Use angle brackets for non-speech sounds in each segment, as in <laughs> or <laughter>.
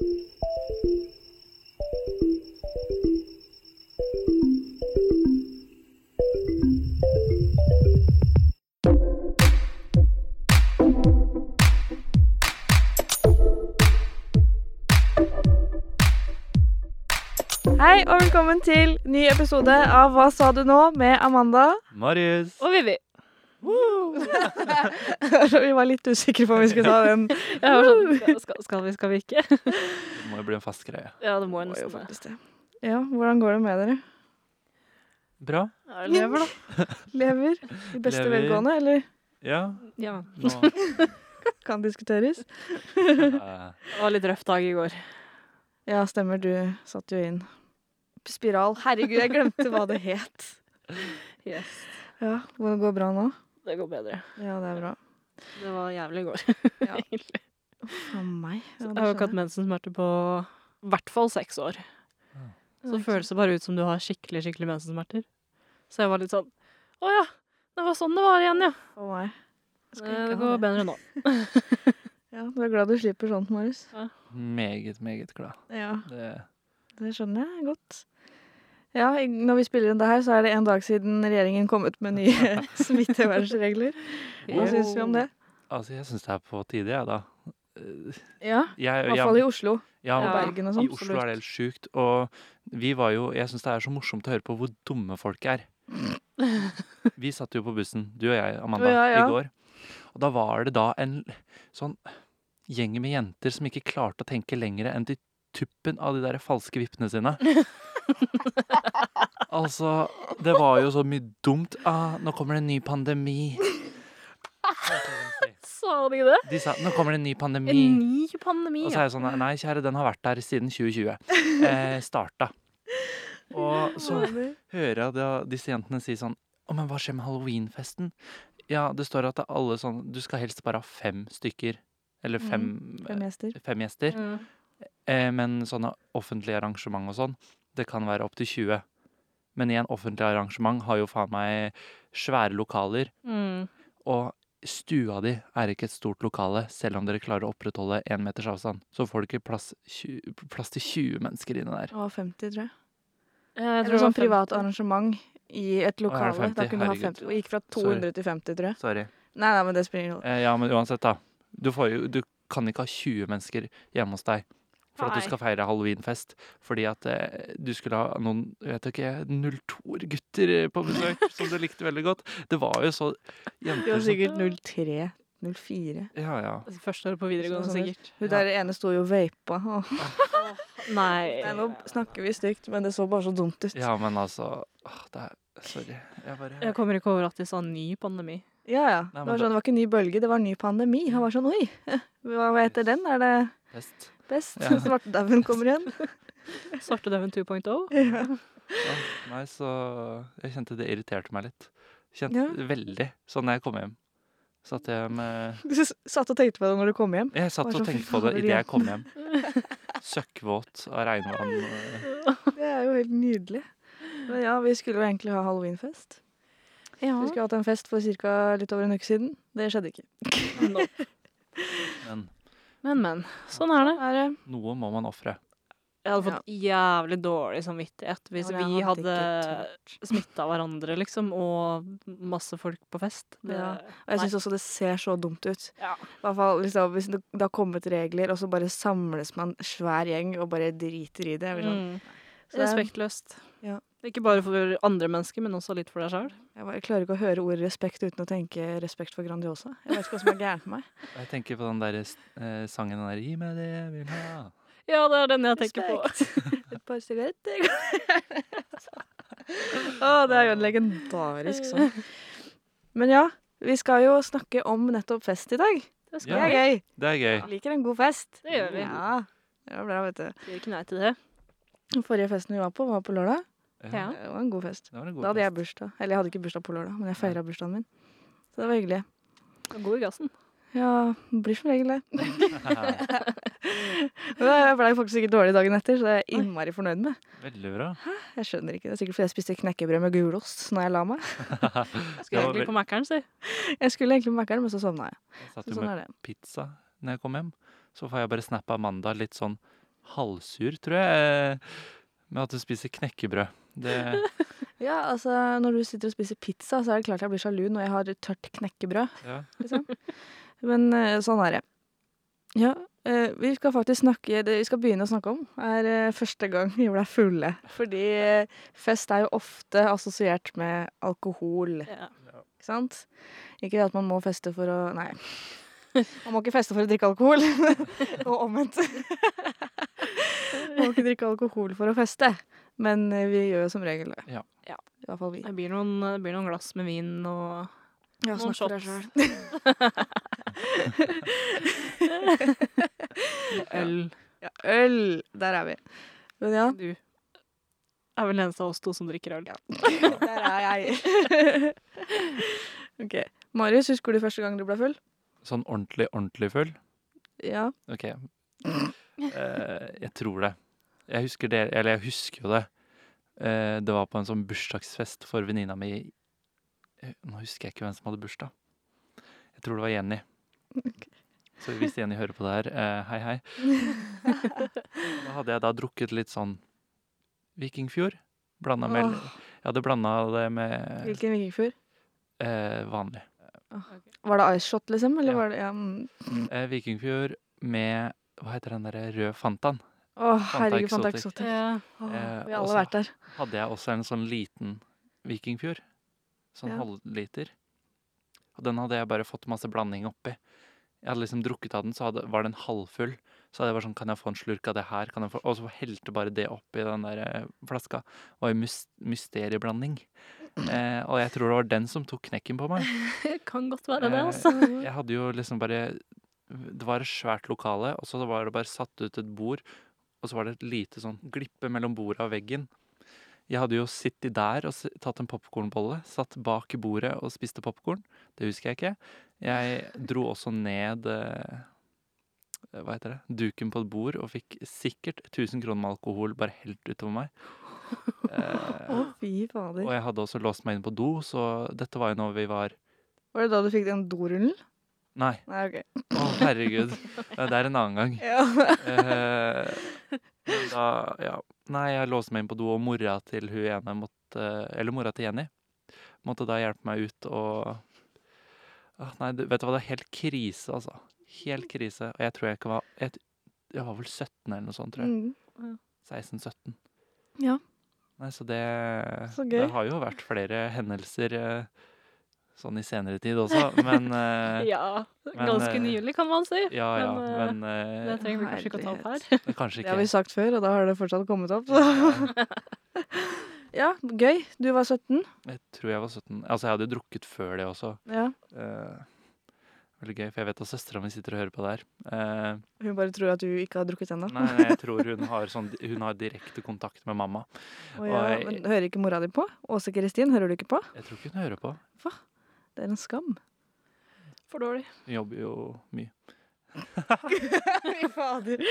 Hei og velkommen til ny episode av Hva sa du nå? med Amanda. Marius. Og Vivi. <laughs> vi var litt usikre på om vi skulle ta den. <laughs> Jeg var sånn, skal, skal vi, skal vi ikke? Det må jo bli en fast greie. Ja, det må Det jo jo nesten det. det. Ja, hvordan går det med dere? Bra. Ja, lever, da. <laughs> Lever i beste Lever. velgående, eller Ja. Ja. Nå kan diskuteres? Det var litt røff dag i går. Ja, stemmer. Du satt jo inn spiral. Herregud, jeg glemte hva det het. Yes. Ja, Hvor det går bra nå? Det går bedre. Ja, det er bra. Det var jævlig i går. <laughs> Ja. egentlig. For meg. Ja, Jeg har jo ikke hatt mensensmerter på i hvert fall seks år. Så det føles det bare ut som du har skikkelig skikkelig mensensmerter. Så jeg var litt sånn Å ja, det var sånn det var igjen, ja. For meg. Jeg skal Eh, ikke Det går det. bedre nå. <laughs> Ja, Du er glad du slipper sånt, Marius? meget, meget glad. Ja. Det, Det skjønner jeg godt. Ja, når vi spiller inn det her, så er det en dag siden regjeringen kom ut med nye <laughs> smittevernregler. Hva syns vi om det? altså, jeg syns det er på tide, jeg, da. Ja, Jeg, I hvert fall i Oslo. ja, og Bergen og I sånn. Oslo er det helt sjukt. Og vi var jo Jeg syns det er så morsomt å høre på hvor dumme folk er. <laughs> Vi satt jo på bussen, du og jeg, Amanda, Ja, ja. i går. Og da var det da en sånn gjeng med jenter som ikke klarte å tenke lenger enn til tuppen av de der falske vippene sine. <laughs> altså, det var jo så mye dumt. Ah, nå kommer det en ny pandemi. Sa de det? De sa nå kommer det en ny pandemi. En ny pandemi. Og så er jeg sånn Nei, kjære, den har vært der siden 2020. <laughs> Eh, starta. Og så hører jeg da disse jentene si sånn Å, men hva skjer med halloweenfesten? Ja, det står at det er alle sånn Du skal helst bare ha fem stykker. Eller fem, Fem gjester. fem gjester. Mm. Eh, men sånne offentlige arrangement og sånn, det kan være opptil 20. Men i en offentlig arrangement har jo faen meg svære lokaler. Mm. Og stua di er ikke et stort lokale, selv om dere klarer å opprettholde én meters avstand. Så får du ikke plass, 20, plass til 20 mennesker inne der. Og 50, tror jeg. Jeg Eller tror Eller sånn privat arrangement i et lokale. 50? Da kunne du ha 50. Og gikk fra 200 til 50, tror jeg. Sorry. Nei, nei, men det spiller ingen rolle. Eh, ja, men uansett, da. Du, får jo, du kan ikke ha 20 mennesker hjemme hos deg for at du skal feire halloweenfest. Fordi at eh, du skulle ha noen vet du ikke, 02-gutter på besøk som du likte veldig godt. Det var jo så Det jenter var som sikkert 03. 04. Ja, ja. Første året på videregående, Sånn, sikkert. Hun der ene sto jo og vapa. Åh. Nei. <laughs> Nei, nå snakker vi stygt, men det så bare så dumt ut. Ja, men altså åh, det er, Sorry. Jeg bare Jeg kommer ikke over at de sa ny pandemi. Ja, ja. Nei, Det var, sånn, det var ikke ny bølge, det var ny pandemi. Han var sånn oi, <laughs> hva heter den? Er det best. Best? Ja. <laughs> Svartedauden kommer igjen. <laughs> Svartedauden 2.0. Ja. Ja, nei, så jeg kjente det irriterte meg litt. Kjente Ja. veldig. sånn når jeg kom hjem, satt jeg med Du satt og tenkte på det når du kom hjem. Jeg satt og tenkte på det idet jeg kom hjem. <laughs> Søkkvåt av regnvann. Det er jo helt nydelig. Men ja, vi skulle jo egentlig ha halloweenfest. Ja. Vi skulle hatt en fest for cirka litt over en uke siden. Det skjedde ikke. Men Men, men. Sånn er det. Er det? noe må man ofre. Jeg hadde fått jævlig dårlig samvittighet hvis Ja, vi hadde hadde smitta hverandre, liksom, og masse folk på fest. Det, Ja. Og jeg syns også det ser så dumt ut. Ja. I hvert fall liksom, Hvis det, det har kommet regler, og så bare samles man svær gjeng og bare driter i det. Liksom. sånn, Mm. Så det er- Respektløst. Ja. Ikke bare for andre mennesker, men også litt for deg sjøl. jeg, bare, klarer ikke å høre ordet respekt uten å tenke respekt for Grandiosa. Jeg vet ikke hva som er gærent med meg. <laughs> Jeg tenker på den der eh, sangen den der 'Gi meg det jeg vil ha'. Ja, det er den jeg tenker på. <laughs> Et par sigaretter. Å, det er jo en legendarisk sang. Men ja, vi skal jo snakke om nettopp fest i dag. Det Det er gøy. Det er gøy. Ja. liker en god fest. Det gjør vi. Ja, det var bra, vet du. Sier ikke nei til det. Den forrige festen vi var på, var på lørdag. Ja. Det var en god fest. En god Da hadde jeg bursdag. Eller jeg hadde ikke bursdag på lørdag, men jeg feira bursdagen min. Så det var hyggelig. God i gassen. Ja, blir som regel det. <laughs> Men Jeg blei faktisk ikke dårlig dagen etter, så det er jeg innmari fornøyd med. Veldig bra. Jeg skjønner ikke. Det er sikkert fordi jeg spiste knekkebrød med gulost når jeg la meg. <laughs> Skulle egentlig på Mækkern, si. Jeg skulle egentlig på Mækkern, men så sovna jeg. Jeg satt Så jo sånn med er det. pizza når jeg kom hjem. Så får jeg bare snap av Amanda litt sånn halvsur, tror jeg, med at du spiser knekkebrød. Det <laughs> Ja, altså, når du sitter og spiser pizza, så er det klart jeg blir sjalu når jeg har tørt knekkebrød, Ja. liksom. Men eh, sånn er det. Ja, eh, vi skal faktisk snakke Det vi skal begynne å snakke om, er eh, første gang vi ble fulle. Fordi fest er jo ofte assosiert med alkohol, Ja. ikke sant? Ikke at man må feste for å Nei. Man må ikke feste for å drikke alkohol. <laughs> Og omvendt. <laughs> Man må ikke drikke alkohol for å feste. Men eh, vi gjør jo som regel det. Ja. Ja. I hvert fall vi. Det blir noen, det blir noen glass med vin og Ja, Noen shots. <laughs> <laughs> øl. Ja, øl! Der er vi. Men ja, Du er vel den eneste av oss to som drikker øl. der er jeg. <laughs> OK. Marius, husker du første gang du ble full? Sånn ordentlig, ordentlig full? Ja. OK. Uh, jeg tror det. Jeg husker det, eller jeg husker jo det. Eh, det var på en sånn bursdagsfest for venninna mi eh, Nå husker jeg ikke hvem som hadde bursdag. Jeg tror det var Jenny. Så hvis Jenny hører på det her, eh, hei, hei. <laughs> Da hadde jeg da drukket litt sånn Vikingfjord. Blanda med oh. Jeg hadde blanda det med Hvilken vikingfjord? eh, vanlig. Var det Ice Shot, liksom? Eller Ja. var det ja, mm. Eh, Vikingfjord med Hva heter den derre rød Fantaen? Å, herregud, Fanta Exotic. Exotic. Ja. Åh, Eh, vi har alle vært der. Hadde jeg også en sånn liten Vikingfjord. Sånn Ja. halvliter. Og den hadde jeg bare fått masse blanding oppi. Jeg hadde liksom drukket av den, så hadde, var den halvfull. Så hadde jeg bare sånn, kan jeg få en slurk av det her? Kan jeg få? Og så helte bare det oppi den der eh, flaska. Det var jo mys mysterieblanding. Eh, og jeg tror det var den som tok knekken på meg. Det <laughs> Kan godt være det, Eh, altså. Jeg hadde jo liksom bare Det var et svært lokale, og så var det bare satt ut et bord. Og så var det et lite sånn glippe mellom bordet og veggen. Jeg hadde jo sittet der og tatt en popkornbolle, satt bak bordet og spiste popkorn. Det husker jeg ikke. Jeg dro også ned eh, hva heter det, duken på et bord og fikk sikkert 1000 kroner med alkohol bare helt utover meg. <laughs> Eh, fy fader. og jeg hadde også låst meg inn på do, så dette var jo når vi var Var det da du fikk den dorullen? Nei, Nei, okay. å herregud. Det er en annen gang. <laughs> Ja. Eh, da, ja. Nei, jeg låste meg inn på do, og mora til hun ene måtte Eller mora til Jenny måtte da hjelpe meg ut og ah, Nei, du, vet du hva, det er helt krise, altså. Helt krise. Og jeg tror jeg ikke var Jeg, jeg var vel 17 eller noe sånt, tror jeg. Mm. 16-17. Ja. Nei, så det Så. Det har jo vært flere hendelser eh, sånn i senere tid også, men <laughs> eh, Ja, ganske eh, nylig, kan man si. Ja, ja, Men, eh, men Det trenger vi kanskje ikke å ta opp her. men kanskje <laughs> Det har vi sagt før, og da har det fortsatt kommet opp. Så. <laughs> ja, gøy. Du var 17. Jeg tror jeg var 17. Altså, jeg hadde jo drukket før det også. Ja. Uh, veldig gøy, for jeg vet at søstera mi sitter og hører på det her. Eh, Hun bare tror at du ikke har drukket ennå. nei, nei, jeg tror hun har, sånn, hun har direkte kontakt med mamma. Oh, ja, og jeg- men hører ikke mora di på? Åse Kristin, hører du ikke på? Jeg tror ikke hun hører på. Det er en skam. For dårlig. Jeg jobber jo mye. <laughs> Fy fader.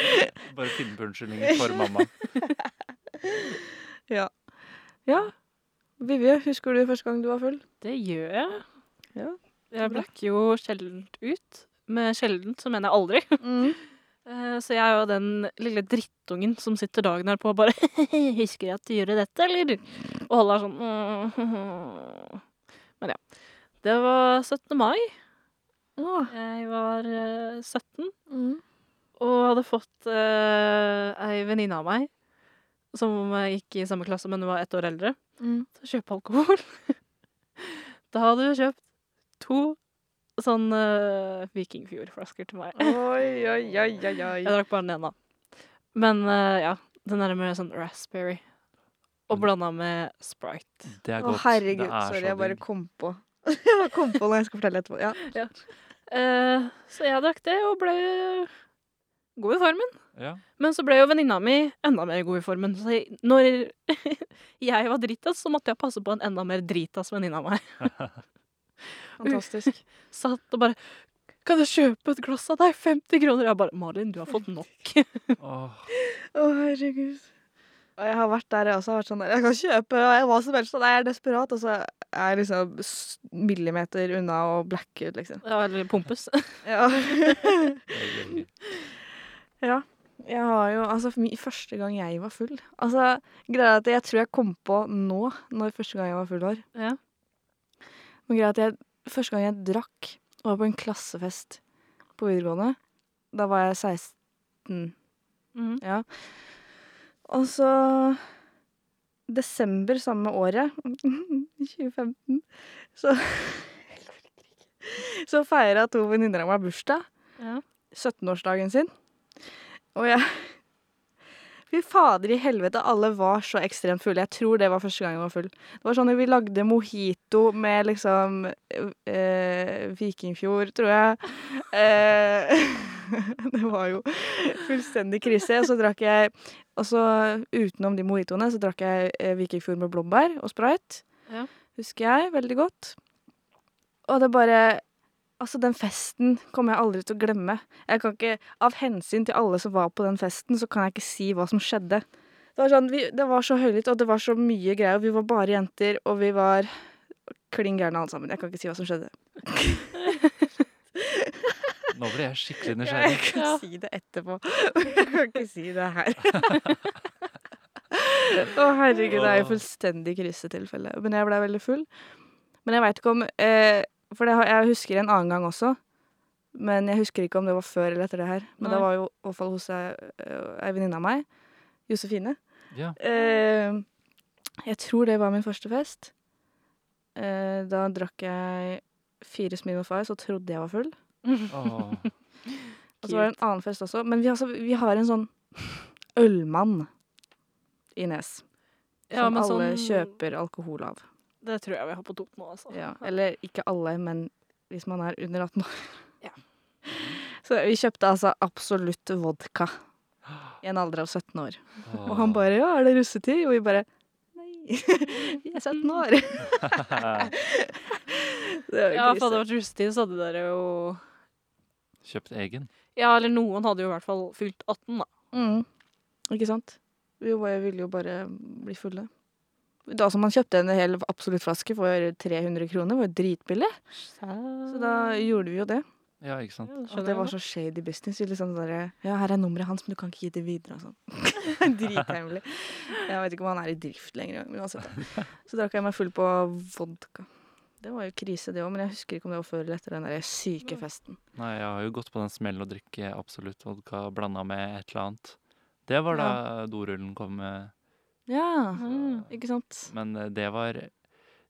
Bare finne på unnskyldninger for mamma. <laughs> Ja. Ja. Vivje, husker du første gang du var full? Det gjør jeg. Ja. Jeg blacker jo sjeldent ut. Med sjeldent så mener jeg aldri. Mm. <laughs> Eh, Så jeg er jo den lille drittungen som sitter dagen her på og bare Husker jeg at du gjorde dette, eller? Og holder sånn «Mm». Men ja. Det var 17. mai. Åh. Jeg var eh, 17 Mm. og hadde fått uh, ei venninne av meg som gikk i samme klasse, men hun var ett år eldre, Mm. til å kjøpe alkohol. <laughs> da hadde hun kjøpt to sånn uh, Vikingfjord-flasker til meg. Oi, oi, oi, oi, oi. <laughs> Jeg drakk bare den ene. Men eh, ja, den er med sånn raspberry. Og blanda med sprite. Det er Å, godt. herregud. det er Sorry, så jeg bare digg. kom på. <laughs> jeg kom på når jeg skal fortelle etterpå. Ja. Eh, så jeg drakk det og ble god i formen. Ja. Men så ble jo venninna mi enda mer god i formen. Så jeg, når <laughs> jeg var dritas, så måtte jeg passe på en enda mer dritas venninne av meg. <laughs> Fantastisk. Satt og bare Kan jeg kjøpe et glass av deg? 50 kroner. Jeg bare Malin, du har fått nok. Åh, Å, herregud. Og jeg har vært der, jeg også har vært sånn der, jeg kan kjøpe hva som helst, og jeg er desperat, og så er jeg liksom millimeter unna å blacke ut, liksom. Ja, eller pumpes. <laughs> Ja. ja. Jeg har jo Altså, første gang jeg var full Altså, greia er at jeg tror jeg kom på nå, når første gang jeg var full var. Ja. Men greia er at jeg Første gang jeg drakk, var på en klassefest på videregående. Da var jeg 16. Mm. Ja. Og så Desember samme året, <laughs> 2015, så Så feira to venninner av meg bursdag. Ja. 17-årsdagen sin. Og jeg Fy fader i helvete, alle var så ekstremt fulle. Jeg tror det var første gang jeg var full. Det var sånn at vi lagde mojito med liksom eh, Vikingfjord, tror jeg. Eh, <laughs> det var jo fullstendig krise. Og så drakk jeg Og så utenom de mojitoene, så drakk jeg eh, Vikingfjord med blåbær og sprite. Ja. Husker jeg veldig godt. Og det bare Altså, den festen kommer jeg aldri til å glemme. Jeg kan ikke, Av hensyn til alle som var på den festen, så kan jeg ikke si hva som skjedde. Det var, sånn, vi, det var så høylytt, og det var så mye greier. Vi var bare jenter, og vi var klin gærne alle sammen. Jeg kan ikke si hva som skjedde. Nå ble jeg skikkelig nysgjerrig. Jeg kan Ja. si det etterpå. Jeg kan ikke si det her. Å, herregud, det er jo fullstendig krisetilfelle. Men jeg ble veldig full. Men jeg veit ikke om eh, For det, har- jeg husker en annen gang også. Men jeg husker ikke om det var før eller etter det her. Men det Nei. var jo i hvert fall hos ei, ei venninne av meg. Josefine. Ja. Eh, jeg tror det var min første fest. Eh, da drakk jeg fire Smirnoff Ice og trodde jeg var full. Åh. Og så var det en annen fest også. Men vi, altså, vi har en sånn ølmann i Nes. Ja, som men alle sånn- kjøper alkohol av. Det tror jeg vi har på Toten nå, altså. Ja, eller ikke alle, men hvis man er under 18 år. <laughs> Ja. <laughs> Så vi kjøpte altså absolutt vodka i en alder av 17 år. Og han bare 'ja, er det russetid?' Og vi bare 'nei, <laughs> vi er 17 år'. det var Ja, for hadde det vært russetid, så hadde dere jo Kjøpt egen. Ja, eller noen hadde jo i hvert fall fylt 18, da. Mm. Ikke sant? Vi ville jo bare bli fulle. Da som man kjøpte en hel Absolutt-flaske for 300 kroner, var jo dritbillig. Så da gjorde vi jo det. Ja, ikke sant. Og det var så shady business. Liksom der, ja, her er nummeret hans, men du kan ikke gi det videre. Og sånn. <laughs> Drithemmelig. Jeg vet ikke om han er i drift lenger engang. Men uansett. Så drakk jeg meg full på vodka. Det var jo krise, det òg, men jeg husker ikke om det var før eller etter den der syke festen. Nei, jeg har jo gått på den smellen å drikke absolutt vodka blanda med et eller annet. Det var da dorullen kom med. Ja, Mm. ikke sant? Men eh, det var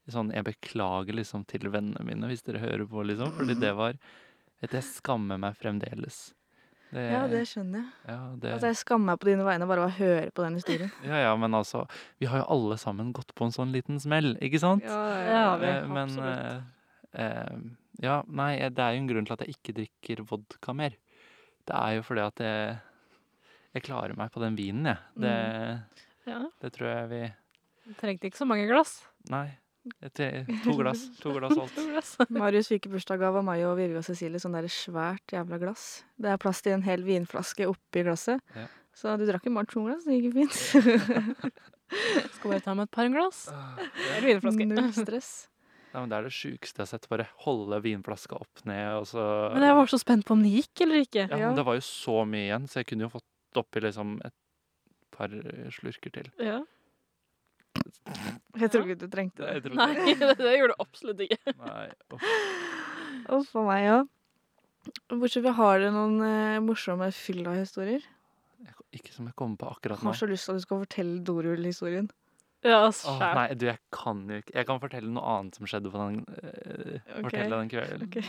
sånn Jeg beklager liksom til vennene mine hvis dere hører på, liksom. Fordi det var et Jeg skammer meg fremdeles. Det, Ja, det skjønner jeg. ja, det, Altså, jeg skammer meg på dine vegne bare av å høre på den historien. <laughs> ja, ja, men altså Vi har jo alle sammen gått på en sånn liten smell, ikke sant? Ja, vi- Eh, men absolutt. eh, eh, Ja, nei, eh, det er jo en grunn til at jeg ikke drikker vodka mer. Det er jo fordi at jeg Jeg klarer meg på den vinen, jeg. Det, Ja, det tror jeg vi Trengte ikke så mange glass. Nei. To glass. To glass alt. <laughs> To glass. <laughs> Marius fikk i bursdagsgave av meg og Virve og Cecilie sånn der svært jævla glass. Det er plass til en hel vinflaske oppi glasset. Ja. Så du drakk jo bare to glass, det gikk jo fint. <laughs> Skal bare ta med et par glass. Eller vinflaske. Null stress. Ja, men det er det sjukeste jeg har sett. Bare holde vinflaska opp ned, og så Men jeg var så spent på om det gikk eller ikke. ja, Ja. men Det var jo så mye igjen, så jeg kunne jo fått oppi liksom et par eh, slurker til. Ja. Jeg tror ikke du trengte det. Nei, Nei, <laughs> det, det gjorde du absolutt ikke. Nei, uff. A meg, ja. Bortsett fra, har du noen eh, morsomme fylla-historier? Ikke som jeg kommer på akkurat Jeg nå. har så lyst til at du skal fortelle dorullhistorien. Ja, Åh, nei, du, jeg kan jo ikke Jeg kan fortelle noe annet som skjedde på den eh, okay. Den kvelden. Okay.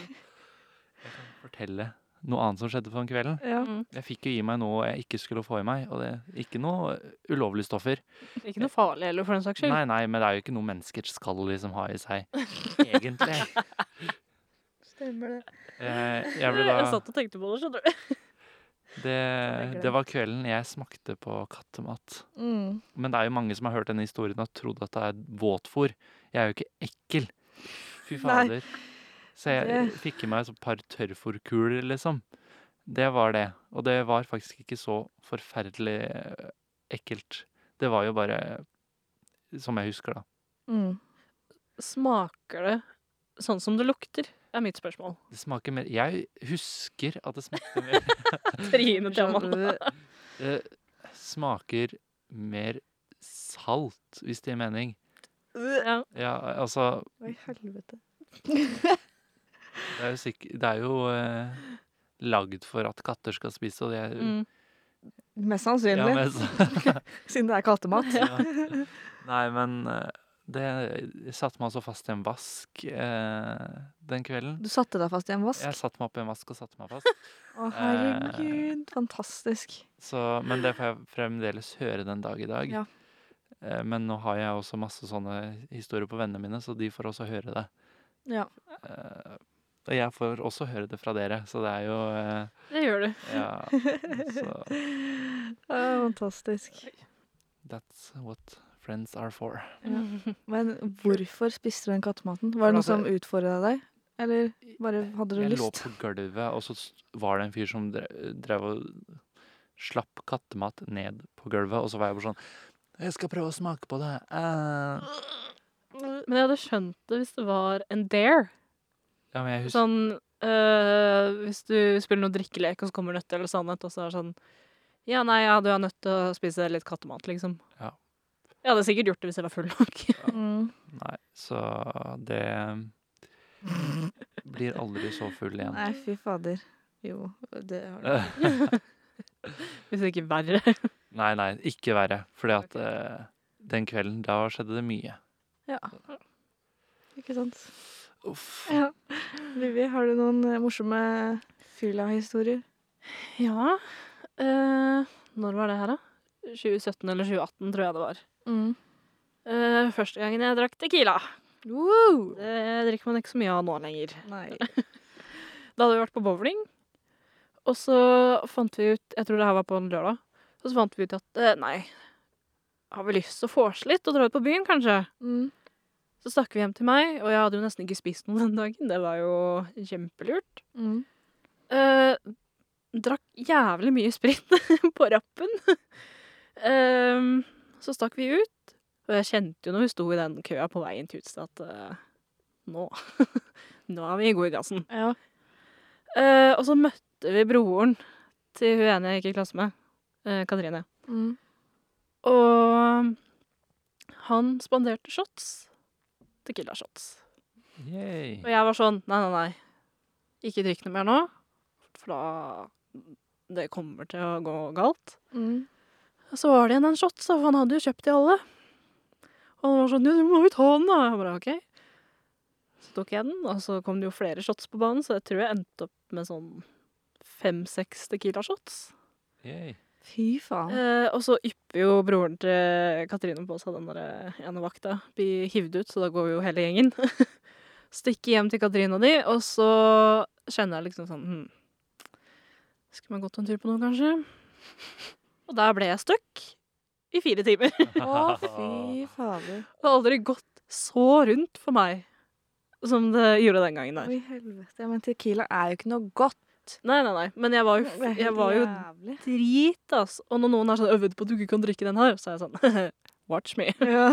Jeg kan fortelle noe annet som skjedde på den kvelden. Ja. Mm. Jeg fikk jo i meg noe jeg ikke skulle få i meg, og det ikke noe ulovlige stoffer. Ikke noe farlig heller, for den saks skyld. Nei, nei, men det er jo ikke noe mennesker skal liksom ha i seg, <laughs> egentlig. Stemmer det. Jeg, jeg ble Jeg satt og tenkte på det, skjønner du. det, det var kvelden jeg smakte på kattemat. Mm. Men det er jo mange som har hørt denne historien og trodd at det er våtfôr. Jeg er jo ikke ekkel. Fy Nei. Så jeg Det- fikk i meg et par tørrfòrkuler, liksom. Det var det. Og det var faktisk ikke så forferdelig eh, ekkelt. Det var jo bare som jeg husker, da. Mm. Smaker det sånn som det lukter? er mitt spørsmål. Det smaker mer Jeg husker at det smaker <laughs> mer Trine til Amanda. Det smaker mer salt, hvis det gir mening. Ja. Ja, altså Hva i helvete? <laughs> Det er jo, sikker, det er jo eh, lagd for at katter skal spise, og det er Mm. Mest ja, sannsynlig, men, <laughs> så- siden det er kattemat. ja. <laughs> Nei, men eh, det satte meg altså fast i en vask eh, den kvelden. Du satte deg fast i en vask? Jeg satte meg opp i en vask og satte meg fast. <laughs> Å, herregud. Fantastisk. Så, men det får jeg fremdeles høre den dag i dag. Ja. Eh, Men nå har jeg også masse sånne historier på vennene mine, så de får også høre det. Ja. Eh, Og jeg får også høre det fra dere, så det er jo eh, Det gjør du. Ja. Så Å, <laughs> fantastisk. that's what friends are for. Ja. <laughs> Men hvorfor spiste du den kattematen? Var det noe som utfordra deg? Eller bare hadde du Jeg lå lyst? på gulvet, og så s- var det en fyr som dre- drev og slapp kattemat ned på gulvet, og så var jeg bare sånn Jeg skal prøve å smake på det. Eh. Men jeg hadde skjønt det hvis det var en dare. Ja, men jeg husker Sånn øh, Hvis du spiller noe drikkelek, og så kommer nøtte eller sannhet, og så er det sånn Ja, nei, ja, du er nødt til å spise litt kattemat, liksom. Ja. Jeg hadde sikkert gjort det hvis jeg var full nok. ja. <laughs> Nei, så det blir aldri så full igjen. Nei, fy fader. Jo, det har du. <laughs> hvis ikke verre. <laughs> Nei, nei, ikke verre. Fordi at eh, den kvelden, da skjedde det mye. Ja. Ikke sant. Uff. Ja. Vivi, har du noen eh, morsomme fylla-historier? Ja Eh, Når var det her, da? 2017 eller 2018, tror jeg det var. Mm. Eh, første gangen jeg drakk Tequila. Woo! Det drikker man ikke så mye av nå lenger. Nei. <laughs> Da hadde vi vært på bowling, og så fant vi ut Jeg tror det her var på en lørdag. Og så fant vi ut at eh, nei, har vi lyst til å vorse litt og dra ut på byen, kanskje? Mm. Så stakk vi hjem til meg, og jeg hadde jo nesten ikke spist noe den dagen. Det var jo kjempelurt. Mm. Eh, drakk jævlig mye sprit <laughs> på rappen. eh, så stakk vi ut, og jeg kjente jo når vi sto i den køa på veien til utstedet at eh, nå <laughs> Nå er vi gode i gassen. Ja. Eh, og så møtte vi broren til hun ene jeg gikk i klasse med, eh, Katrine. Mm. Og han spanderte shots. Tequila shots. Yay. Og jeg var sånn Nei, nei, nei. Ikke drikk noe mer nå, for da Det kommer til å gå galt. Mm. Og så var det igjen en shot, så han hadde jo kjøpt de alle. Og han var sånn Ja, du må jo ta den, da. Jeg bare OK. Så tok jeg den, og så kom det jo flere shots på banen, så jeg tror jeg endte opp med sånn fem-seks Tequila shots. Yay. Fy faen. Eh, og så ypper jo broren til Katrine på seg den der eh, ene vakta. Blir hivd ut, så da går jo hele gjengen. <laughs> Stikker hjem til Katrine og de, og så kjenner jeg liksom sånn hm. Skulle man gått en tur på noe, kanskje? Og der ble jeg stuck i fire timer. Å, fy fader. Det har aldri gått så rundt for meg som det gjorde den gangen der. Oi, helvete. Men tequila er jo ikke noe godt. Nei, nei, nei. Men jeg var jo, jeg var jo drit, altså. Og når noen er sånn øvd på at du ikke kan drikke den her, så er jeg sånn <laughs> Watch me. Ja.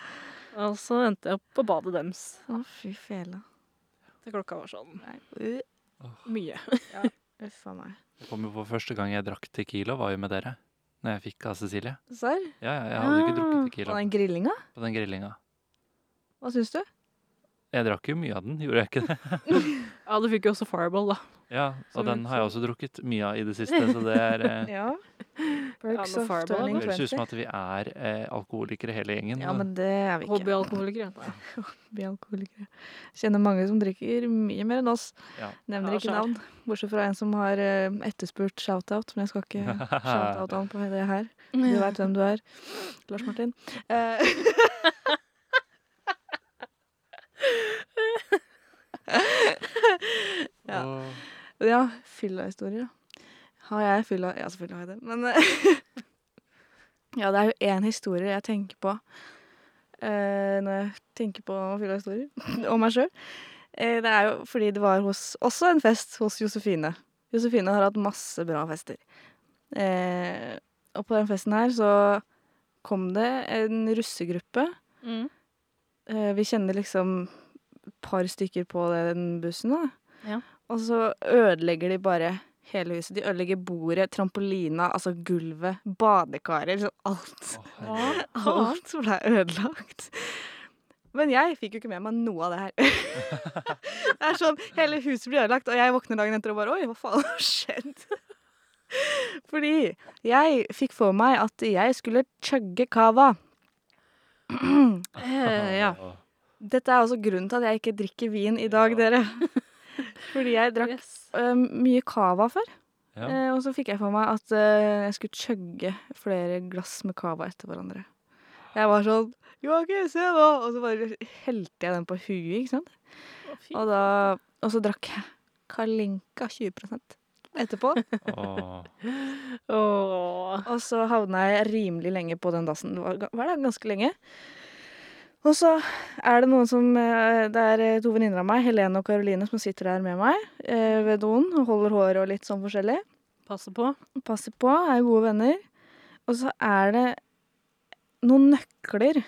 <laughs> Og så endte jeg opp på badet dems. Å, fy fela. Til klokka var sånn Nei. mye. mye. <laughs> Uff a meg. Jeg kom jo på første gang jeg drakk Tequila, var jo med dere. Når jeg fikk av Cecilie. Serr? Ja, ja, jeg hadde jo ikke drukket Tequila. På den grillinga? på den grillinga. Hva syns du? Jeg drakk jo mye av den, gjorde jeg ikke det? Ja, du fikk jo også Fireball, da. Ja, Som og den har jeg også drukket mye av i det siste, så det er eh, <laughs> Ja. Perks of turning Det høres ut som at vi er eh, alkoholikere hele gjengen. Ja, men det er vi ikke. Hobbyalkoholikere. <laughs> Hobbyalkoholikere. Kjenner mange som drikker mye mer enn oss. Ja. Nevner Ja, ikke navn. Bortsett fra en som har eh, etterspurt shout-out, men jeg skal ikke <laughs> shout-out han på det her. Du veit hvem du er. Lars Martin. Eh, <laughs> Ja. Ja, fylla-historier, da. Har jeg fylla Ja, selvfølgelig har jeg det, men <laughs> Ja, det er jo én historie jeg tenker på eh, når jeg tenker på fylla-historier <laughs> om meg sjøl. Eh, det er jo fordi det var hos, også en fest hos Josefine. Josefine har hatt masse bra fester. Eh, og på den festen her så kom det en russegruppe. Mm. Eh, vi kjenner liksom par stykker på den bussen, da. Ja. Og så ødelegger de bare hele huset. De ødelegger bordet, trampolina, altså gulvet, badekaret. Liksom alt. Å. <laughs> Alt ble ødelagt. Men jeg fikk jo ikke med meg noe av det her. <laughs> det er sånn, Hele huset blir ødelagt, og jeg våkner dagen etter og bare Oi, hva faen har skjedd? <laughs> Fordi jeg fikk for meg at jeg skulle chugge cava. <clears throat> Eh, ja. Dette er også grunnen til at jeg ikke drikker vin i dag, Ja. dere. <laughs> Fordi jeg drakk Yes. uh, mye cava før. Ja. Uh, og så fikk jeg for meg at uh, jeg skulle chugge flere glass med cava etter hverandre. Jeg var sånn Joakim, se nå! Og så bare helte jeg den på huet, ikke sant. Å. Og, da, og så drakk jeg Kalinka 20% etterpå. Oh. oh. <laughs> Og så havna jeg rimelig lenge på den dassen. Det var, var det ganske lenge. Og så er det noen som eh, Det er eh, to venninner av meg, Helene og Karoline, som sitter der med meg eh, ved doen og holder håret og litt sånn forskjellig. Passer på. passer på, er gode venner. Og så er det noen nøkler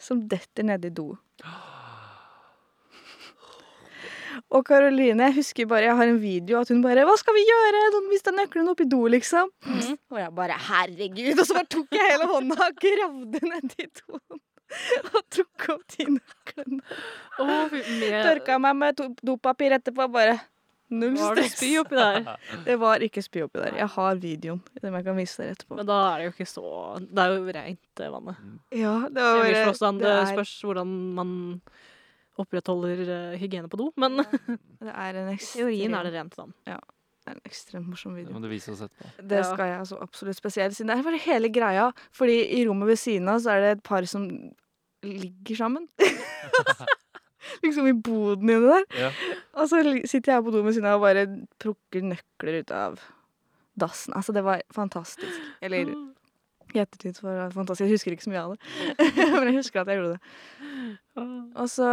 som detter nedi do. Og Karoline, jeg husker bare, jeg har en video at hun bare 'Hva skal vi gjøre? Noen mista nøklene oppi do', liksom. Mm. Og jeg bare 'herregud'. Og så bare tok jeg hele hånda og gravde nedi doen. <laughs> Og tok opp de nøklene. Å, fy, med, Tørka meg med dopapir etterpå. Bare null Var det stress. spy oppi der? <laughs> Det var ikke spy oppi der. Jeg har videoen. Den jeg kan vise dere etterpå. Men da er det jo ikke så Det er jo rent eh, vannet. Ja, det var bare det, det er, spørs hvordan man opprettholder eh, hygiene på do, men <laughs> det er en ekstrem, teorien er det rent vann. en ekstremt morsom video. Det må du vise oss etterpå. Det skal jeg altså absolutt spesielt siden det er bare hele greia. Fordi i rommet ved siden av så er det et par som ligger sammen. <laughs> liksom i boden inni der. Ja. Og så sitter jeg på do ved siden av og bare plukker nøkler ut av dassen. Altså, det var fantastisk. Eller i ettertid var det fantastisk. Jeg husker ikke så mye av det. <laughs> Men jeg husker at jeg gjorde det. Og så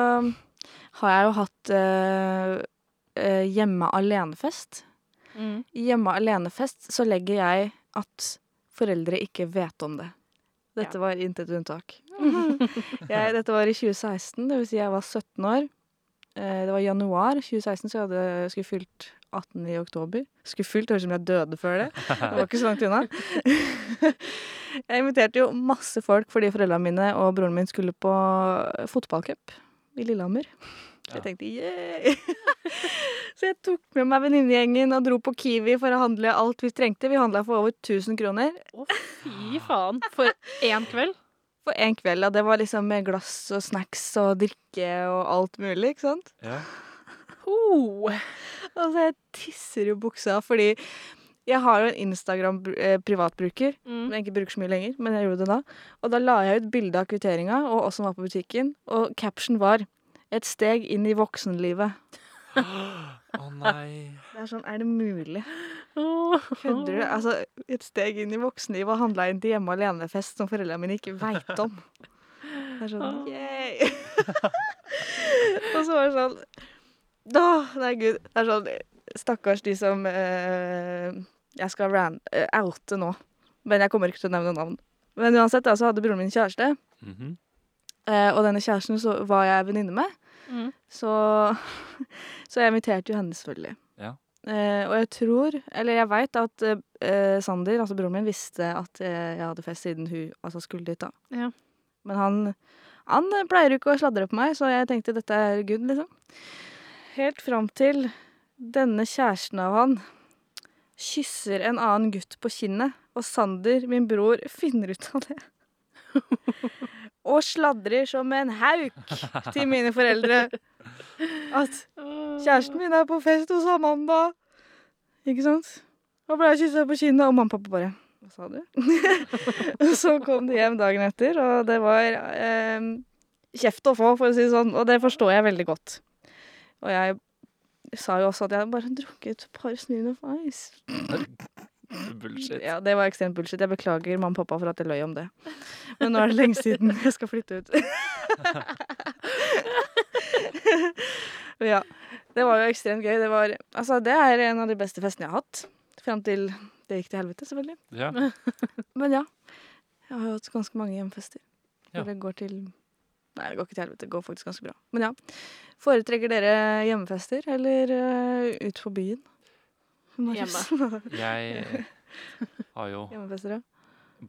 har jeg jo hatt øh, hjemme alene-fest. Mm. Hjemme alene-fest så legger jeg at foreldre ikke vet om det. Dette var intet unntak. <laughs> jeg, dette var i 2016, det vil si jeg var 17 år. Eh, det var januar 2016, så jeg hadde, skulle fylt 18 i oktober. Skulle fylt, høres ut som jeg døde før det. Det var ikke så langt unna. <laughs> jeg inviterte jo masse folk fordi foreldrene mine og broren min skulle på fotballcup i Lillehammer. Så jeg tenkte yeah! <laughs> så jeg tok med meg venninnegjengen og dro på Kiwi for å handle alt vi trengte. Vi handla for over 1000 kroner Å, fy faen. For én kveld? for én kveld. ja. det var liksom med glass og snacks og drikke og alt mulig, ikke sant. Ja. Oh. Altså, jeg tisser jo buksa fordi jeg har jo en Instagram-privatbruker. Mm. som jeg ikke bruker så mye lenger, men jeg gjorde det da. Og da la jeg ut bilde av kvitteringa, og oss som var på butikken. Og caption var 'Et steg inn i voksenlivet'. Å nei. Det er sånn, er det mulig? Kødder du? Altså, et steg inn i voksenlivet og handla inn til hjemme alene-fest som foreldrene mine ikke veit om. Det er sånn yay! <laughs> og så var det sånn Da, det er gud. Det er sånn Stakkars de som eh, jeg skal ran, eh, oute nå. Men jeg kommer ikke til å nevne navn. Men uansett, så hadde broren min kjæreste. Mhm. Eh, og denne kjæresten så var jeg venninne med. Mm. Så, <laughs> så jeg inviterte jo henne selvfølgelig. Ja. Eh, og jeg tror, eller jeg veit at eh, Sander, altså broren min, visste at eh, jeg hadde fest siden hun altså skulle dit, da. Ja. Men han, han pleier jo ikke å sladre på meg, så jeg tenkte dette er good, liksom. Helt fram til denne kjæresten av han kysser en annen gutt på kinnet, og Sander, min bror, <laughs> finner ut av det. Og sladrer som en hauk til mine foreldre at kjæresten min er på fest hos Amanda. Ikke sant? Og ble kyssa på kinnet, og mamma og pappa bare Hva sa du? <laughs> så kom de hjem dagen etter, og det var eh, kjeft å få, for å si det sånn. Og det forstår jeg veldig godt. Og jeg sa jo også at jeg bare drukket et par Smirnoff Ice. <laughs> Bullshit. Ja, det var ekstremt bullshit. Jeg beklager mamma og pappa for at jeg løy om det. Men nå er det lenge siden jeg skal flytte ut. <laughs> ja. Det var jo ekstremt gøy. Det, var, altså, det er en av de beste festene jeg har hatt. Fram til det gikk til helvete, selvfølgelig. Ja. <laughs> Men ja. Jeg har jo hatt ganske mange hjemfester. Ja. Det går til Nei, det går ikke til helvete. Det går faktisk ganske bra. Men ja. Foretrekker dere hjemmefester eller uh, ut på byen? Marius? Jeg <laughs> har jo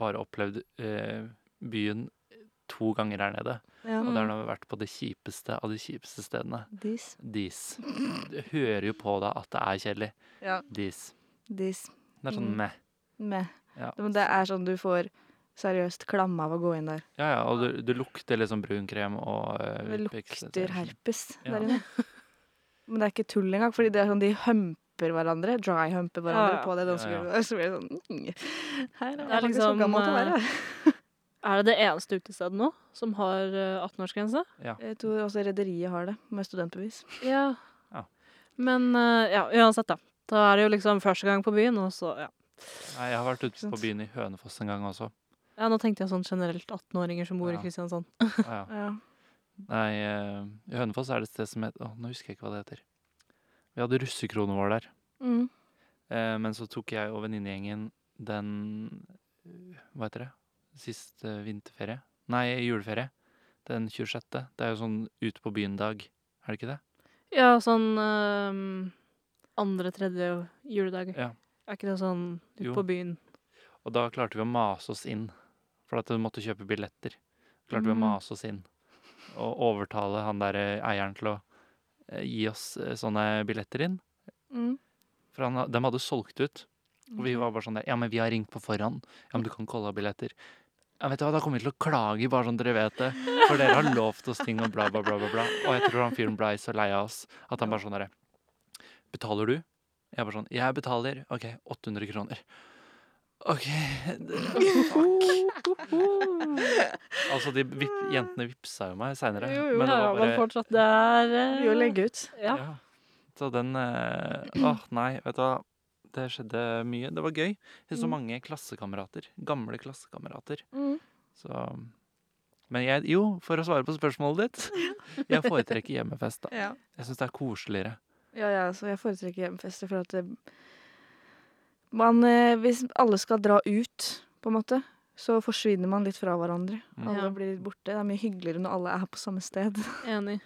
bare opplevd eh, byen to ganger her nede. ja. Og det har nå vært på det kjipeste av de kjipeste stedene. Dis. Dis. Du hører jo på deg at det er kjedelig. Ja. Dis. Dis. Det er sånn meh. meh. Med. Ja. Det er sånn du får seriøst klamme av å gå inn der. Ja, ja, og du, du lukter liksom brunkrem og uh, Det lukter sånn. herpes der inne. Men det er ikke tull engang, fordi det er sånn de humper hverandre. Dry-humper hverandre Ja, ja. på det Ja, ja. Så blir det sånn mm, Her er Det er liksom, så gammelt å være. Er det det eneste utestedet nå som har eh, 18-årsgrense? Jeg tror også rederiet har det, med studentbevis. Ja. Ja. Men eh, ja, uansett, da. Da er det jo liksom første gang på byen, og så ja. Nei, jeg har vært ute på byen i Hønefoss en gang også. ja. Nå tenkte jeg sånn generelt 18-åringer som bor Ja. i Kristiansand. Ja, ja. Ja. Nei, eh, i Hønefoss er det et sted som heter Å, nå husker jeg ikke hva det heter. Vi hadde russekronen vår der. Mm. Eh, men så tok jeg og venninnegjengen den eh, Hva heter det? Siste vinterferie? Nei, juleferie. Den 26. Det er jo sånn ut på byen-dag, er det ikke det? Ja, sånn eh, andre, tredje juledag. Ja. Er ikke det sånn ut Jo. på byen? Og da klarte vi å mase oss inn, for at vi måtte kjøpe billetter. Klarte vi å Mhm. mase oss inn og overtale han der eh, eieren til å eh, gi oss eh, sånne billetter inn. Mm. For han, de hadde solgt ut. Og vi var bare sånn der Ja, men vi har ringt på forhånd. Ja, men du kan ikke holde av billetter. Ja, vet du hva, Da kommer vi til å klage, bare sånn dere vet det. For dere har lovt oss ting og bla, bla, bla. bla, bla. Og jeg tror han fyren blei så lei av oss at han bare sånn derre Betaler du? Jeg bare sånn Jeg betaler. OK, 800 kroner. OK Altså, de vip, jentene vippsa jo meg seinere. Jo, jo. Men det var bare men fortsatt, det er eh, Vi legge ut. Ja. ja. Så den eh, Åh, nei, vet du hva. Det skjedde mye. Det var gøy. Jeg så Mm. mange klassekamerater. Gamle klassekamerater. Mm. Så Men jeg Jo, for å svare på spørsmålet ditt. <laughs> Jeg foretrekker hjemmefest, da. Ja. Jeg syns det er koseligere. Ja, ja, så jeg foretrekker hjemmefester for at det, man, eh, Hvis alle skal dra ut, på en måte, så forsvinner man litt fra hverandre. Mm. Alle Ja. blir litt borte. Det er mye hyggeligere når alle er på samme sted. <laughs> Enig.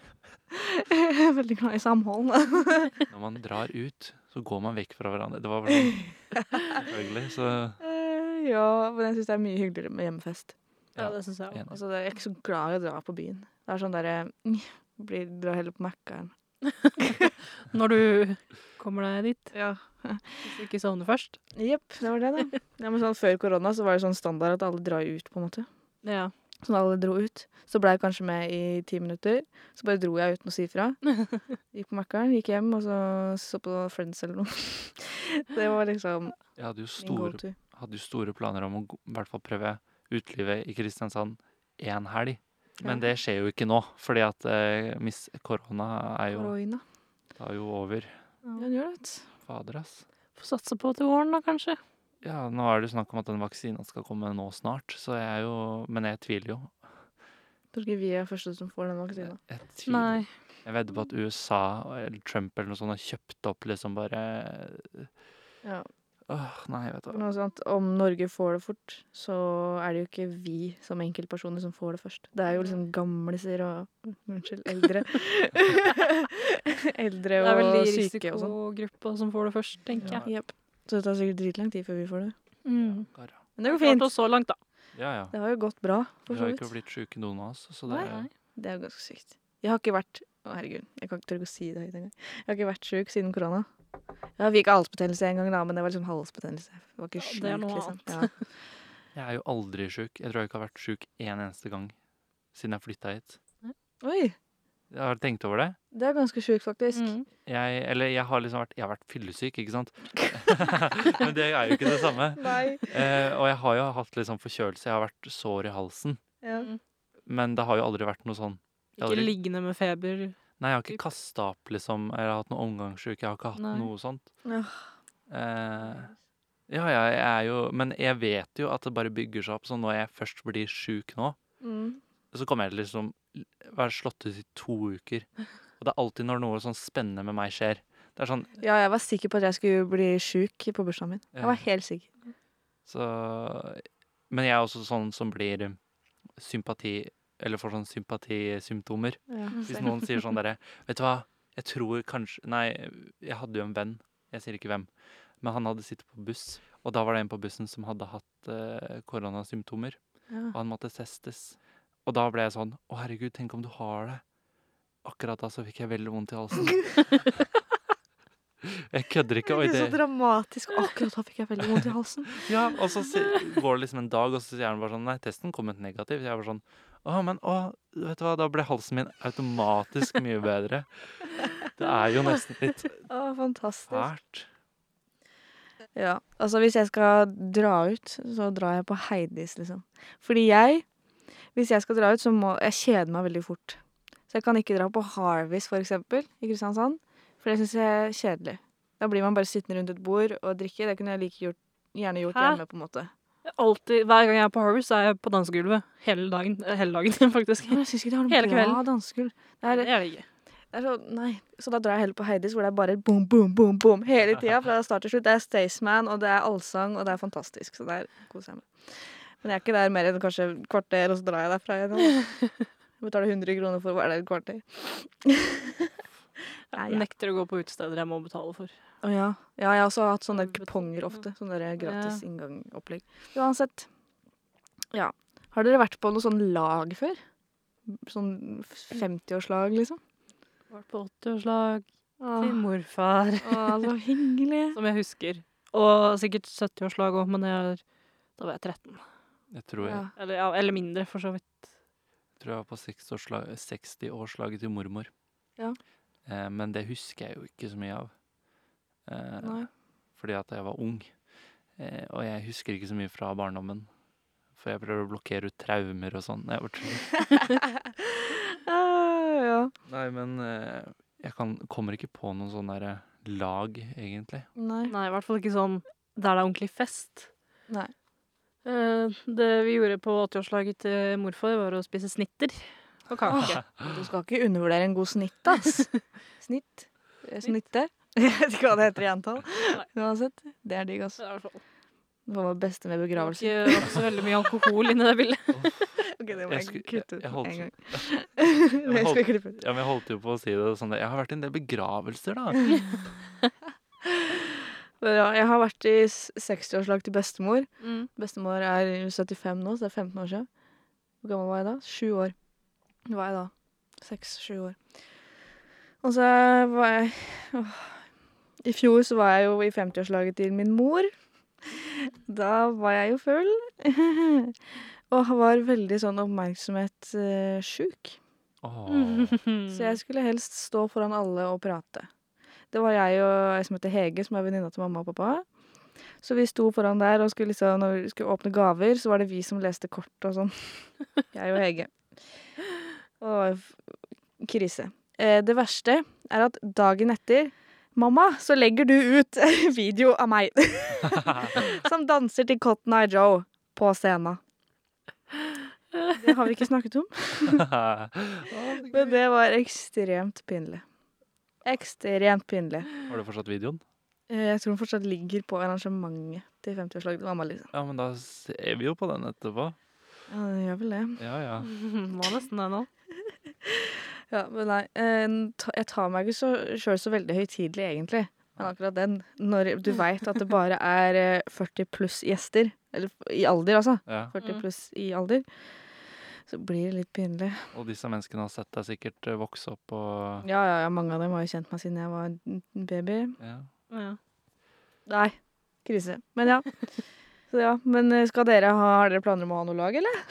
jeg er veldig glad i samhold. <laughs> Når man drar ut, så går man vekk fra hverandre. Det var vel sånn Selvfølgelig. Så Eh, ja, men jeg syns det er mye hyggeligere med hjemmefest. Ja, det syns jeg òg. Altså, det- jeg er ikke så glad i å dra på byen. Det er sånn derre blir- Drar heller på Mækkern. <laughs> Når du kommer deg dit. Ja. Hvis du ikke sovner først. Jepp, det var det, da. <laughs> Ja, men sånn, før korona så var det sånn standard at alle drar ut, på en måte. Ja. Så når alle dro ut, så ble jeg kanskje med i ti minutter. Så bare dro jeg uten å si fra. <laughs> Gikk på Mækkern, gikk hjem, og så så på Friends eller noe. <laughs> Det var liksom jeg hadde jo store, hadde jo store planer om å i hvert fall prøve utelivet i Kristiansand én helg. Men Ja. det skjer jo ikke nå, fordi at eh, miss korona er jo, Korona. det er jo over. Ja, den gjør det. Fader, ass. Får satse på til våren, da, kanskje. Ja, nå er det jo snakk om at den vaksinen skal komme nå snart, så jeg er jo Men jeg tviler jo. Tror ikke vi er første som får den vaksina. Jeg tviler. Nei. Jeg vedder på at USA eller Trump eller noe sånt har kjøpt opp liksom bare Ja. Åh, nei, vet du. Noe sånt, om Norge får det fort, så er det jo ikke vi som enkeltpersoner som får det først. Det er jo liksom gamliser og Unnskyld, eldre. <laughs> eldre og syke Det er vel de syke og sånn. risikogruppa som får det først, tenker jeg. Yep. Så det tar sikkert dritlang tid før vi får det. Mm. Ja, Men det går fint. oss så langt, da. Ja, ja. Det har jo gått bra, Vi har ikke blitt sjuke, noen av oss, så det Nei. Det er jo ganske sykt. Jeg har ikke vært Å, herregud. Jeg kan ikke tørre å si det høyt engang. Jeg har ikke vært sjuk siden korona. Jeg fikk halsbetennelse en gang, da, men det var liksom halsbetennelse. Det var ikke Ja, sjuk, det er liksom. Ja. <laughs> Jeg er jo aldri sjuk. Jeg tror jeg ikke har vært sjuk én eneste gang siden jeg flytta hit. Oi! Jeg har tenkt over det. Det er ganske sjukt, faktisk. Mm. Jeg, eller jeg har liksom vært Jeg har vært fyllesyk, ikke sant? <laughs> Men det er jo ikke det samme. Nei. Eh, og jeg har jo hatt litt sånn forkjølelse. Jeg har vært sår i halsen. Ja. Mm. Men det har jo aldri vært noe sånn Jeg Ikke aldri- liggende med feber. Nei, jeg har ikke kasta opp, liksom. Eller hatt noe omgangssjuk. Jeg har ikke hatt Nei. noe sånt. Ja. Eh, ja, ja, jeg er jo Men jeg vet jo at det bare bygger seg opp. Så når jeg først blir sjuk nå, Mm. så kommer jeg til liksom være slått ut i to uker. Og det er alltid når noe sånn spennende med meg skjer. Det er sånn ja, jeg var sikker på at jeg skulle bli sjuk på bursdagen min. Jeg var helt sikker. Så Men jeg er også sånn som blir sympati Eller får sånn sympatisymptomer. Ja. Hvis noen sier sånn derre Vet du hva, jeg tror kanskje Nei, jeg hadde jo en venn. Jeg sier ikke hvem. Men han hadde sittet på buss, og da var det en på bussen som hadde hatt uh, koronasymptomer. Ja. Og han måtte testes. Og da ble jeg sånn Å, herregud, tenk om du har det. Akkurat da så fikk jeg veldig vondt i halsen. <laughs> jeg kødder ikke. Oi, Det er så dramatisk. Akkurat da fikk jeg veldig vondt i halsen. Ja, og så går det liksom en dag, og så sier han bare sånn Nei, testen kom ut negativ. Så jeg var sånn Å, men å, vet du hva, da ble halsen min automatisk mye bedre. Det er jo nesten litt Å, fantastisk. fælt. Ja, altså hvis jeg skal dra ut, så drar jeg på Heidis, liksom. Fordi jeg, hvis jeg skal dra ut, så må jeg kjeder meg veldig fort. Så jeg kan ikke dra på Harvis, for eksempel, i Kristiansand. For det syns jeg er kjedelig. Da blir man bare sittende rundt et bord og drikke. Det kunne jeg like gjort, gjerne gjort Hæ? hjemme, på en måte. Alltid, Hver gang jeg er på Harvest, er jeg på dansegulvet. Hele dagen, eh, hele dagen <laughs> faktisk. Men jeg syns ikke de har Hele noe bra dansegulv. Det er, Det er det ikke. det er så, nei. Så da drar jeg heller på Heidis, hvor det er bare boom, boom, boom, boom hele <laughs> tida. Fra start til slutt. Det er Staysman, og det er allsang, og det er fantastisk. Så der koser jeg meg. Men jeg er ikke der mer enn kanskje et kvarter, og så drar jeg derfra igjen. <laughs> Jeg betaler 100 kroner for å være der et kvarter. Jeg nekter å gå på utesteder jeg må betale for. Ja. ja, jeg har også hatt sånne kuponger ofte. Sånne der gratis Ja. inngangopplegg. Uansett. Ja. Har dere vært på noe sånn lag før? Sånn 50-årslag, liksom? Vært på 80-årslag til morfar, åh, så hyggelig. <laughs> som jeg husker. Og sikkert 70-årslag òg, men jeg, da var jeg 13. Jeg tror jeg, Ja. Eller, ja, eller mindre, for så vidt. Jeg tror jeg var på 60-årslag 60-årslaget til mormor. Ja. Eh, men det husker jeg jo ikke så mye av. Eh, Nei. fordi at jeg var ung. Eh, og jeg husker ikke så mye fra barndommen. For jeg prøver å blokkere ut traumer og sånn. jeg. <laughs> Ah, ja. Nei, men eh, jeg kan, kommer ikke på noen sånn derre lag, egentlig. Nei. Nei, i hvert fall ikke sånn der det er ordentlig fest. Nei. Eh, det vi gjorde på 80-årslaget til morfar, var å spise snitter og kake. Du skal ikke undervurdere en god snitt, ass. <laughs> Snitt. Eh, Snitte. <laughs> Jeg vet ikke hva det heter i entall. Uansett. Det er digg, fall- Det var det beste med begravelsen? ikke, det var så veldig mye alkohol inni det bildet. Ok, det må Jeg jeg kutte ut jeg holdt- en gang. <laughs> men <laughs> jeg skal holdt- klippe ut. Ja, men jeg holdt jo på å si det sånn Jeg har vært i en del begravelser, da. Ja, jeg har vært i s- 60-årslag til bestemor. Mm. Bestemor er 75 nå, så det er 15 år siden. Hvor gammel var jeg da? Sju år. Hva var jeg da? Seks-sju år. Og så var jeg åh. I fjor så var jeg jo i 50-årslaget til min mor. Da var jeg jo full. <laughs> Og var veldig sånn oppmerksomhetssjuk. Oh. Så jeg skulle helst stå foran alle og prate. Det var jeg og ei som heter Hege, som er venninna til mamma og pappa. Så vi sto foran der, og skulle liksom, når vi skulle åpne gaver, så var det vi som leste kort og sånn. <laughs> Jeg og Hege. Og krise. Eh, det verste er at dagen etter Mamma, så legger du ut <laughs> video av meg <laughs> som danser til Cotton Eye Joe på scenen. Det har vi ikke snakket om. <laughs> Men det var ekstremt pinlig. Ekstremt pinlig. Har du fortsatt videoen? Eh, Jeg tror den fortsatt ligger på arrangementet til 50-årslaget til mamma. liksom. Ja, men da ser vi jo på den etterpå. Ja, den gjør vel det. Ja, ja. Må nesten det nå. Ja, men nei, eh, jeg tar meg ikke så, sjøl så veldig høytidelig, egentlig. Men akkurat den, når du veit at det bare er eh, 40 pluss gjester, eller i alder, altså, ja. 40 Mm. pluss i alder, så blir det litt pinlig. Og disse menneskene har sett deg sikkert eh, vokse opp og Ja, ja, ja, mange av dem har jo kjent meg siden jeg var baby. ja. Ja. Nei, krise. Men ja. Så ja, men eh, skal dere ha, har dere planer om å ha noe lag, eller?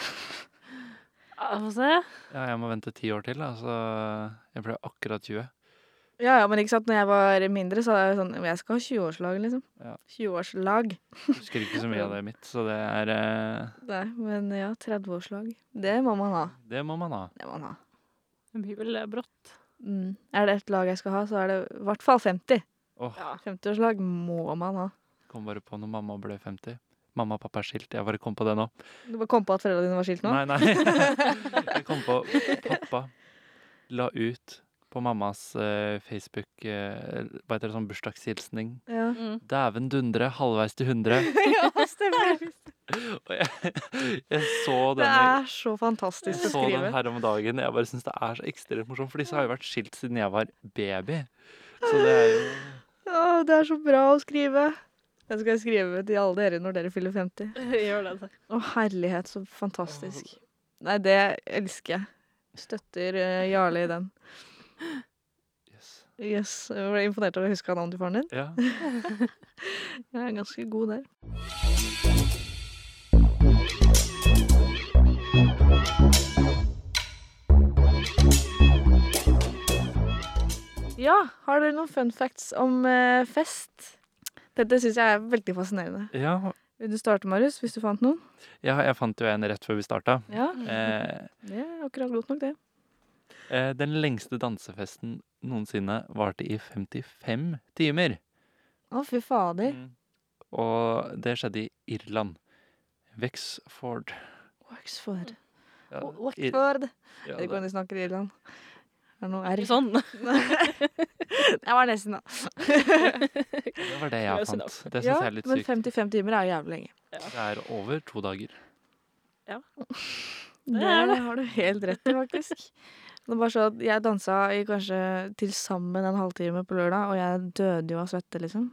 Få se. ja, jeg må vente ti år til, da, så jeg ble akkurat 20. Ja, ja, men ikke sant, når jeg var mindre, så var jeg sånn Jeg skal ha 20-årslag, liksom. Ja. 20-årslag. Husker ikke så mye av det mitt, så det er eh, Nei, men ja, 30-årslag. Det må man ha. Det må man ha. Det må man ha. Det blir vel brått. Mm. Er det ett lag jeg skal ha, så er det i hvert fall 50. Oh. Ja. 50-årslag må man ha. kom bare på når mamma ble 50. Mamma og pappa er skilt. Jeg bare kom på det nå. Du bare kom på at foreldrene dine var skilt nå? Nei, nei. <laughs> Jeg kom på Pappa la ut på mammas uh, Facebook uh, Hva heter det, sånn bursdagshilsning. Ja. Mm. Dæven dundre, halvveis til 100. <laughs> ja, stemmer. Og jeg, jeg så den, Det er så fantastisk å skrive. jeg så den her om dagen. Jeg bare syns det er så ekstremt morsomt, for disse har jo vært skilt siden jeg var baby. Så det er jo Å, det er så bra å skrive. Den skal jeg skrive til alle dere når dere fyller 50. <laughs> Gjør det. takk. Å, herlighet, så fantastisk. Nei, det elsker jeg. Støtter uh, Jarle i den. Yes. Yes, Jeg ble imponert over å huske navnet til faren din. Ja. <laughs> Jeg er ganske god der. Ja, har dere noen fun facts om uh, fest? Dette syns jeg er veldig fascinerende. ja. Vil du starte, Marius, hvis du fant noen? Ja, jeg fant jo en rett før vi starta. Ja, Eh, det er akkurat godt nok, det. eh, den lengste dansefesten noensinne varte i 55 timer. Å, fy fader. Mm. Og det skjedde i Irland. Wexford. Wexford. Ja, Oxford. ja, det ikke an de snakker i Irland. Det er noe R. Sånn. <laughs> Jeg var nesten, da. <laughs> det var det jeg fant. Det syns Ja, jeg er litt men sykt. 55 timer er jo jævlig lenge. Det er over to dager. Det, er det. har du helt rett i, faktisk. <laughs> Det var så at Jeg dansa i kanskje til sammen en halvtime på lørdag, og jeg døde jo av svette, liksom.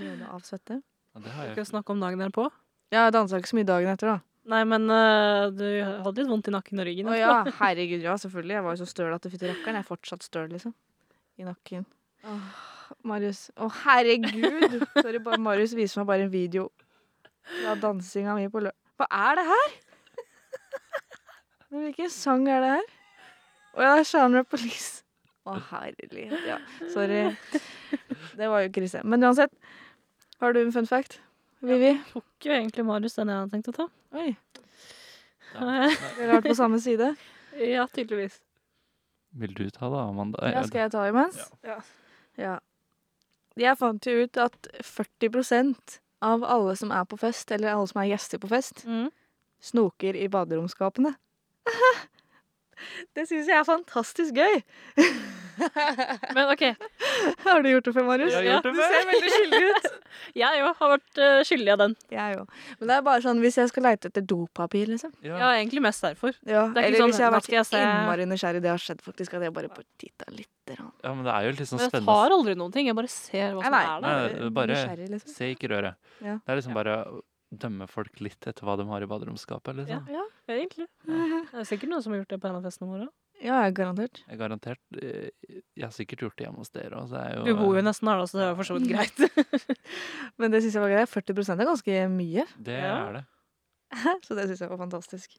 Døde av svette. Ja, det har Skal vi snakke om dagen derpå? Ja, jeg dansa ikke så mye dagen etter, da. Nei, men uh, du hadde litt vondt i nakken og ryggen. Å ja, <laughs> herregud, ja, selvfølgelig. Jeg var jo så støl at det fytti rakkeren. Jeg er fortsatt støl, liksom. I nakken. Åh, Marius. Å, herregud! Sorry, bare Marius viser meg bare en video av dansinga mi på lø... Hva er det her?! Hvilken sang er det her? Å ja, det er Genre Police. Å, herlighet. Ja, sorry. Det var jo krise. Men uansett, har du en fun fact? Vivi? Tok jo egentlig Marius den jeg hadde tenkt å ta. Oi, Dere vi har vært på samme side. <laughs> Ja, tydeligvis. Vil du ta det, Amanda? Ja, skal jeg ta imens? Ja. Ja. Jeg fant jo ut at 40% av alle som er på fest, eller alle som er gjester på fest, Mm. snoker i baderomsskapene. <laughs> Det syns jeg er fantastisk gøy. <laughs> Men OK, Har du gjort det før, Marius? Jeg har gjort det du ser veldig skyldig ut. <laughs> jeg òg har vært øh, skyldig av den. Jeg òg. Men det er bare sånn hvis jeg skal leite etter dopapir, liksom. Ja. Ja, egentlig mest derfor. Ja, Det er ikke eller sånn, hvis jeg har vært jeg innmari nysgjerrig. Det har skjedd faktisk at jeg bare på titta litt. ja, men det er jo litt sånn Men jeg tar aldri noen ting. Jeg bare ser hva som Nei, er der. det er bare- liksom. Se, ikke røre. Ja. Det er liksom bare dømme folk litt etter hva de har i baderomsskapet. Liksom. Ja, Egentlig. Det er sikkert noen som har gjort det på en av festene våre. ja, garantert. Jeg er garantert eh, Jeg har sikkert gjort det hjemme hos dere er jo Du bor jo nesten her, da, så det er for så vidt greit. <laughs> Men det syns jeg var greit. 40% er ganske mye. Det Ja. er det. <laughs> Så det syns jeg var fantastisk.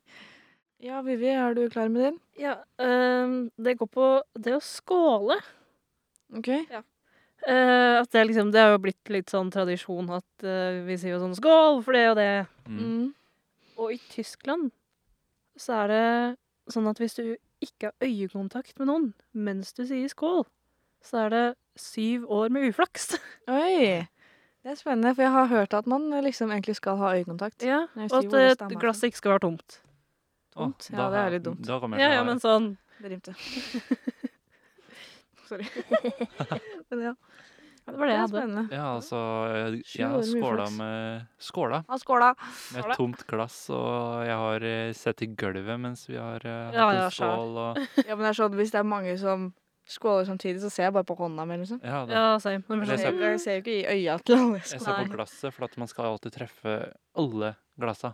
Ja, Vivi, er du klar med din? Ja, øhm, det går på det å skåle. OK. Eh, at det, liksom, det har jo blitt litt sånn tradisjon at uh, vi sier jo sånn 'skål' for det og det. Mm. Mm. Og i Tyskland så er det sånn at hvis du ikke har øyekontakt med noen mens du sier 'skål', så er det syv år med uflaks. <laughs> Oi! Det er spennende, for jeg har hørt at man liksom egentlig skal ha øyekontakt. Ja, Og at glasset ikke skal være tomt. tomt. Oh, Ja, det er litt dumt. Da Ja, ja, men sånn Det rimte. <laughs> Sorry. <laughs> Men ja, Det var det jeg hadde. spennende. Ja, altså Jeg, har skåla med Skåla Ja, skåla! med et tomt glass, og jeg har eh, sett i gulvet mens vi har uh, hatt Ja, en ja, skål og <laughs> Ja, men det er sånn, Hvis det er mange som skåler samtidig, så ser jeg bare på hånda mi. liksom. Ja, det. Ja, same. Jeg Jeg sånn, ser, jeg ser jo ikke i øya til alle. Jeg ser på glasset, for at man skal alltid treffe alle glassa.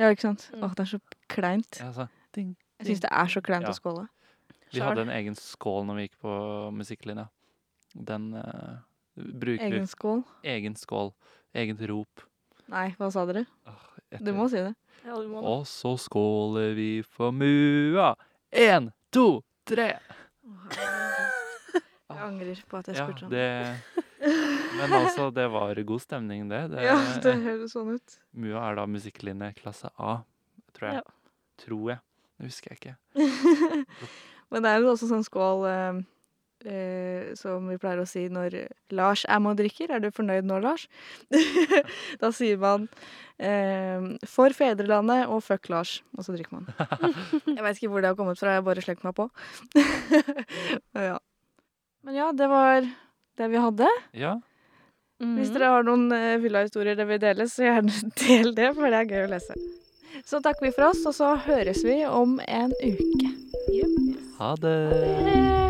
Ja, ikke sant? Mm. Åh, det er så kleint. Jeg Ding, ding, Jeg syns det er så kleint Ja. å skåle. Vi hadde en egen skål når vi gikk på musikklinja. Den uh, bruker Egen vi. skål. Egen skål. Egent rop. Nei, hva sa dere? Åh, Du må si det. ja, du må det. Og så skåler vi for mua. Én, to, tre. Jeg angrer på at jeg spurte om det Men altså, det var god stemning, det. det <laughs> Ja, det høres sånn ut. Mua er da musikklinje klasse A, tror jeg. Ja. Tror jeg. Det husker jeg ikke. <laughs> Men det er jo også sånn skål eh, eh, som vi pleier å si når Lars er med og drikker. Er du fornøyd nå, Lars? <laughs> da sier man eh, 'for fedrelandet' og 'fuck Lars', og så drikker man. <laughs> jeg vet ikke hvor det har kommet fra, jeg bare slengte meg på. Men <laughs> ja. Men ja, det var det vi hadde. Ja. Hvis Mhm. dere har noen uh, fylla-historier dere vil dele, så gjerne del det, for det er gøy å lese. Så takker vi for oss, og så høres vi om en uke. Ha det.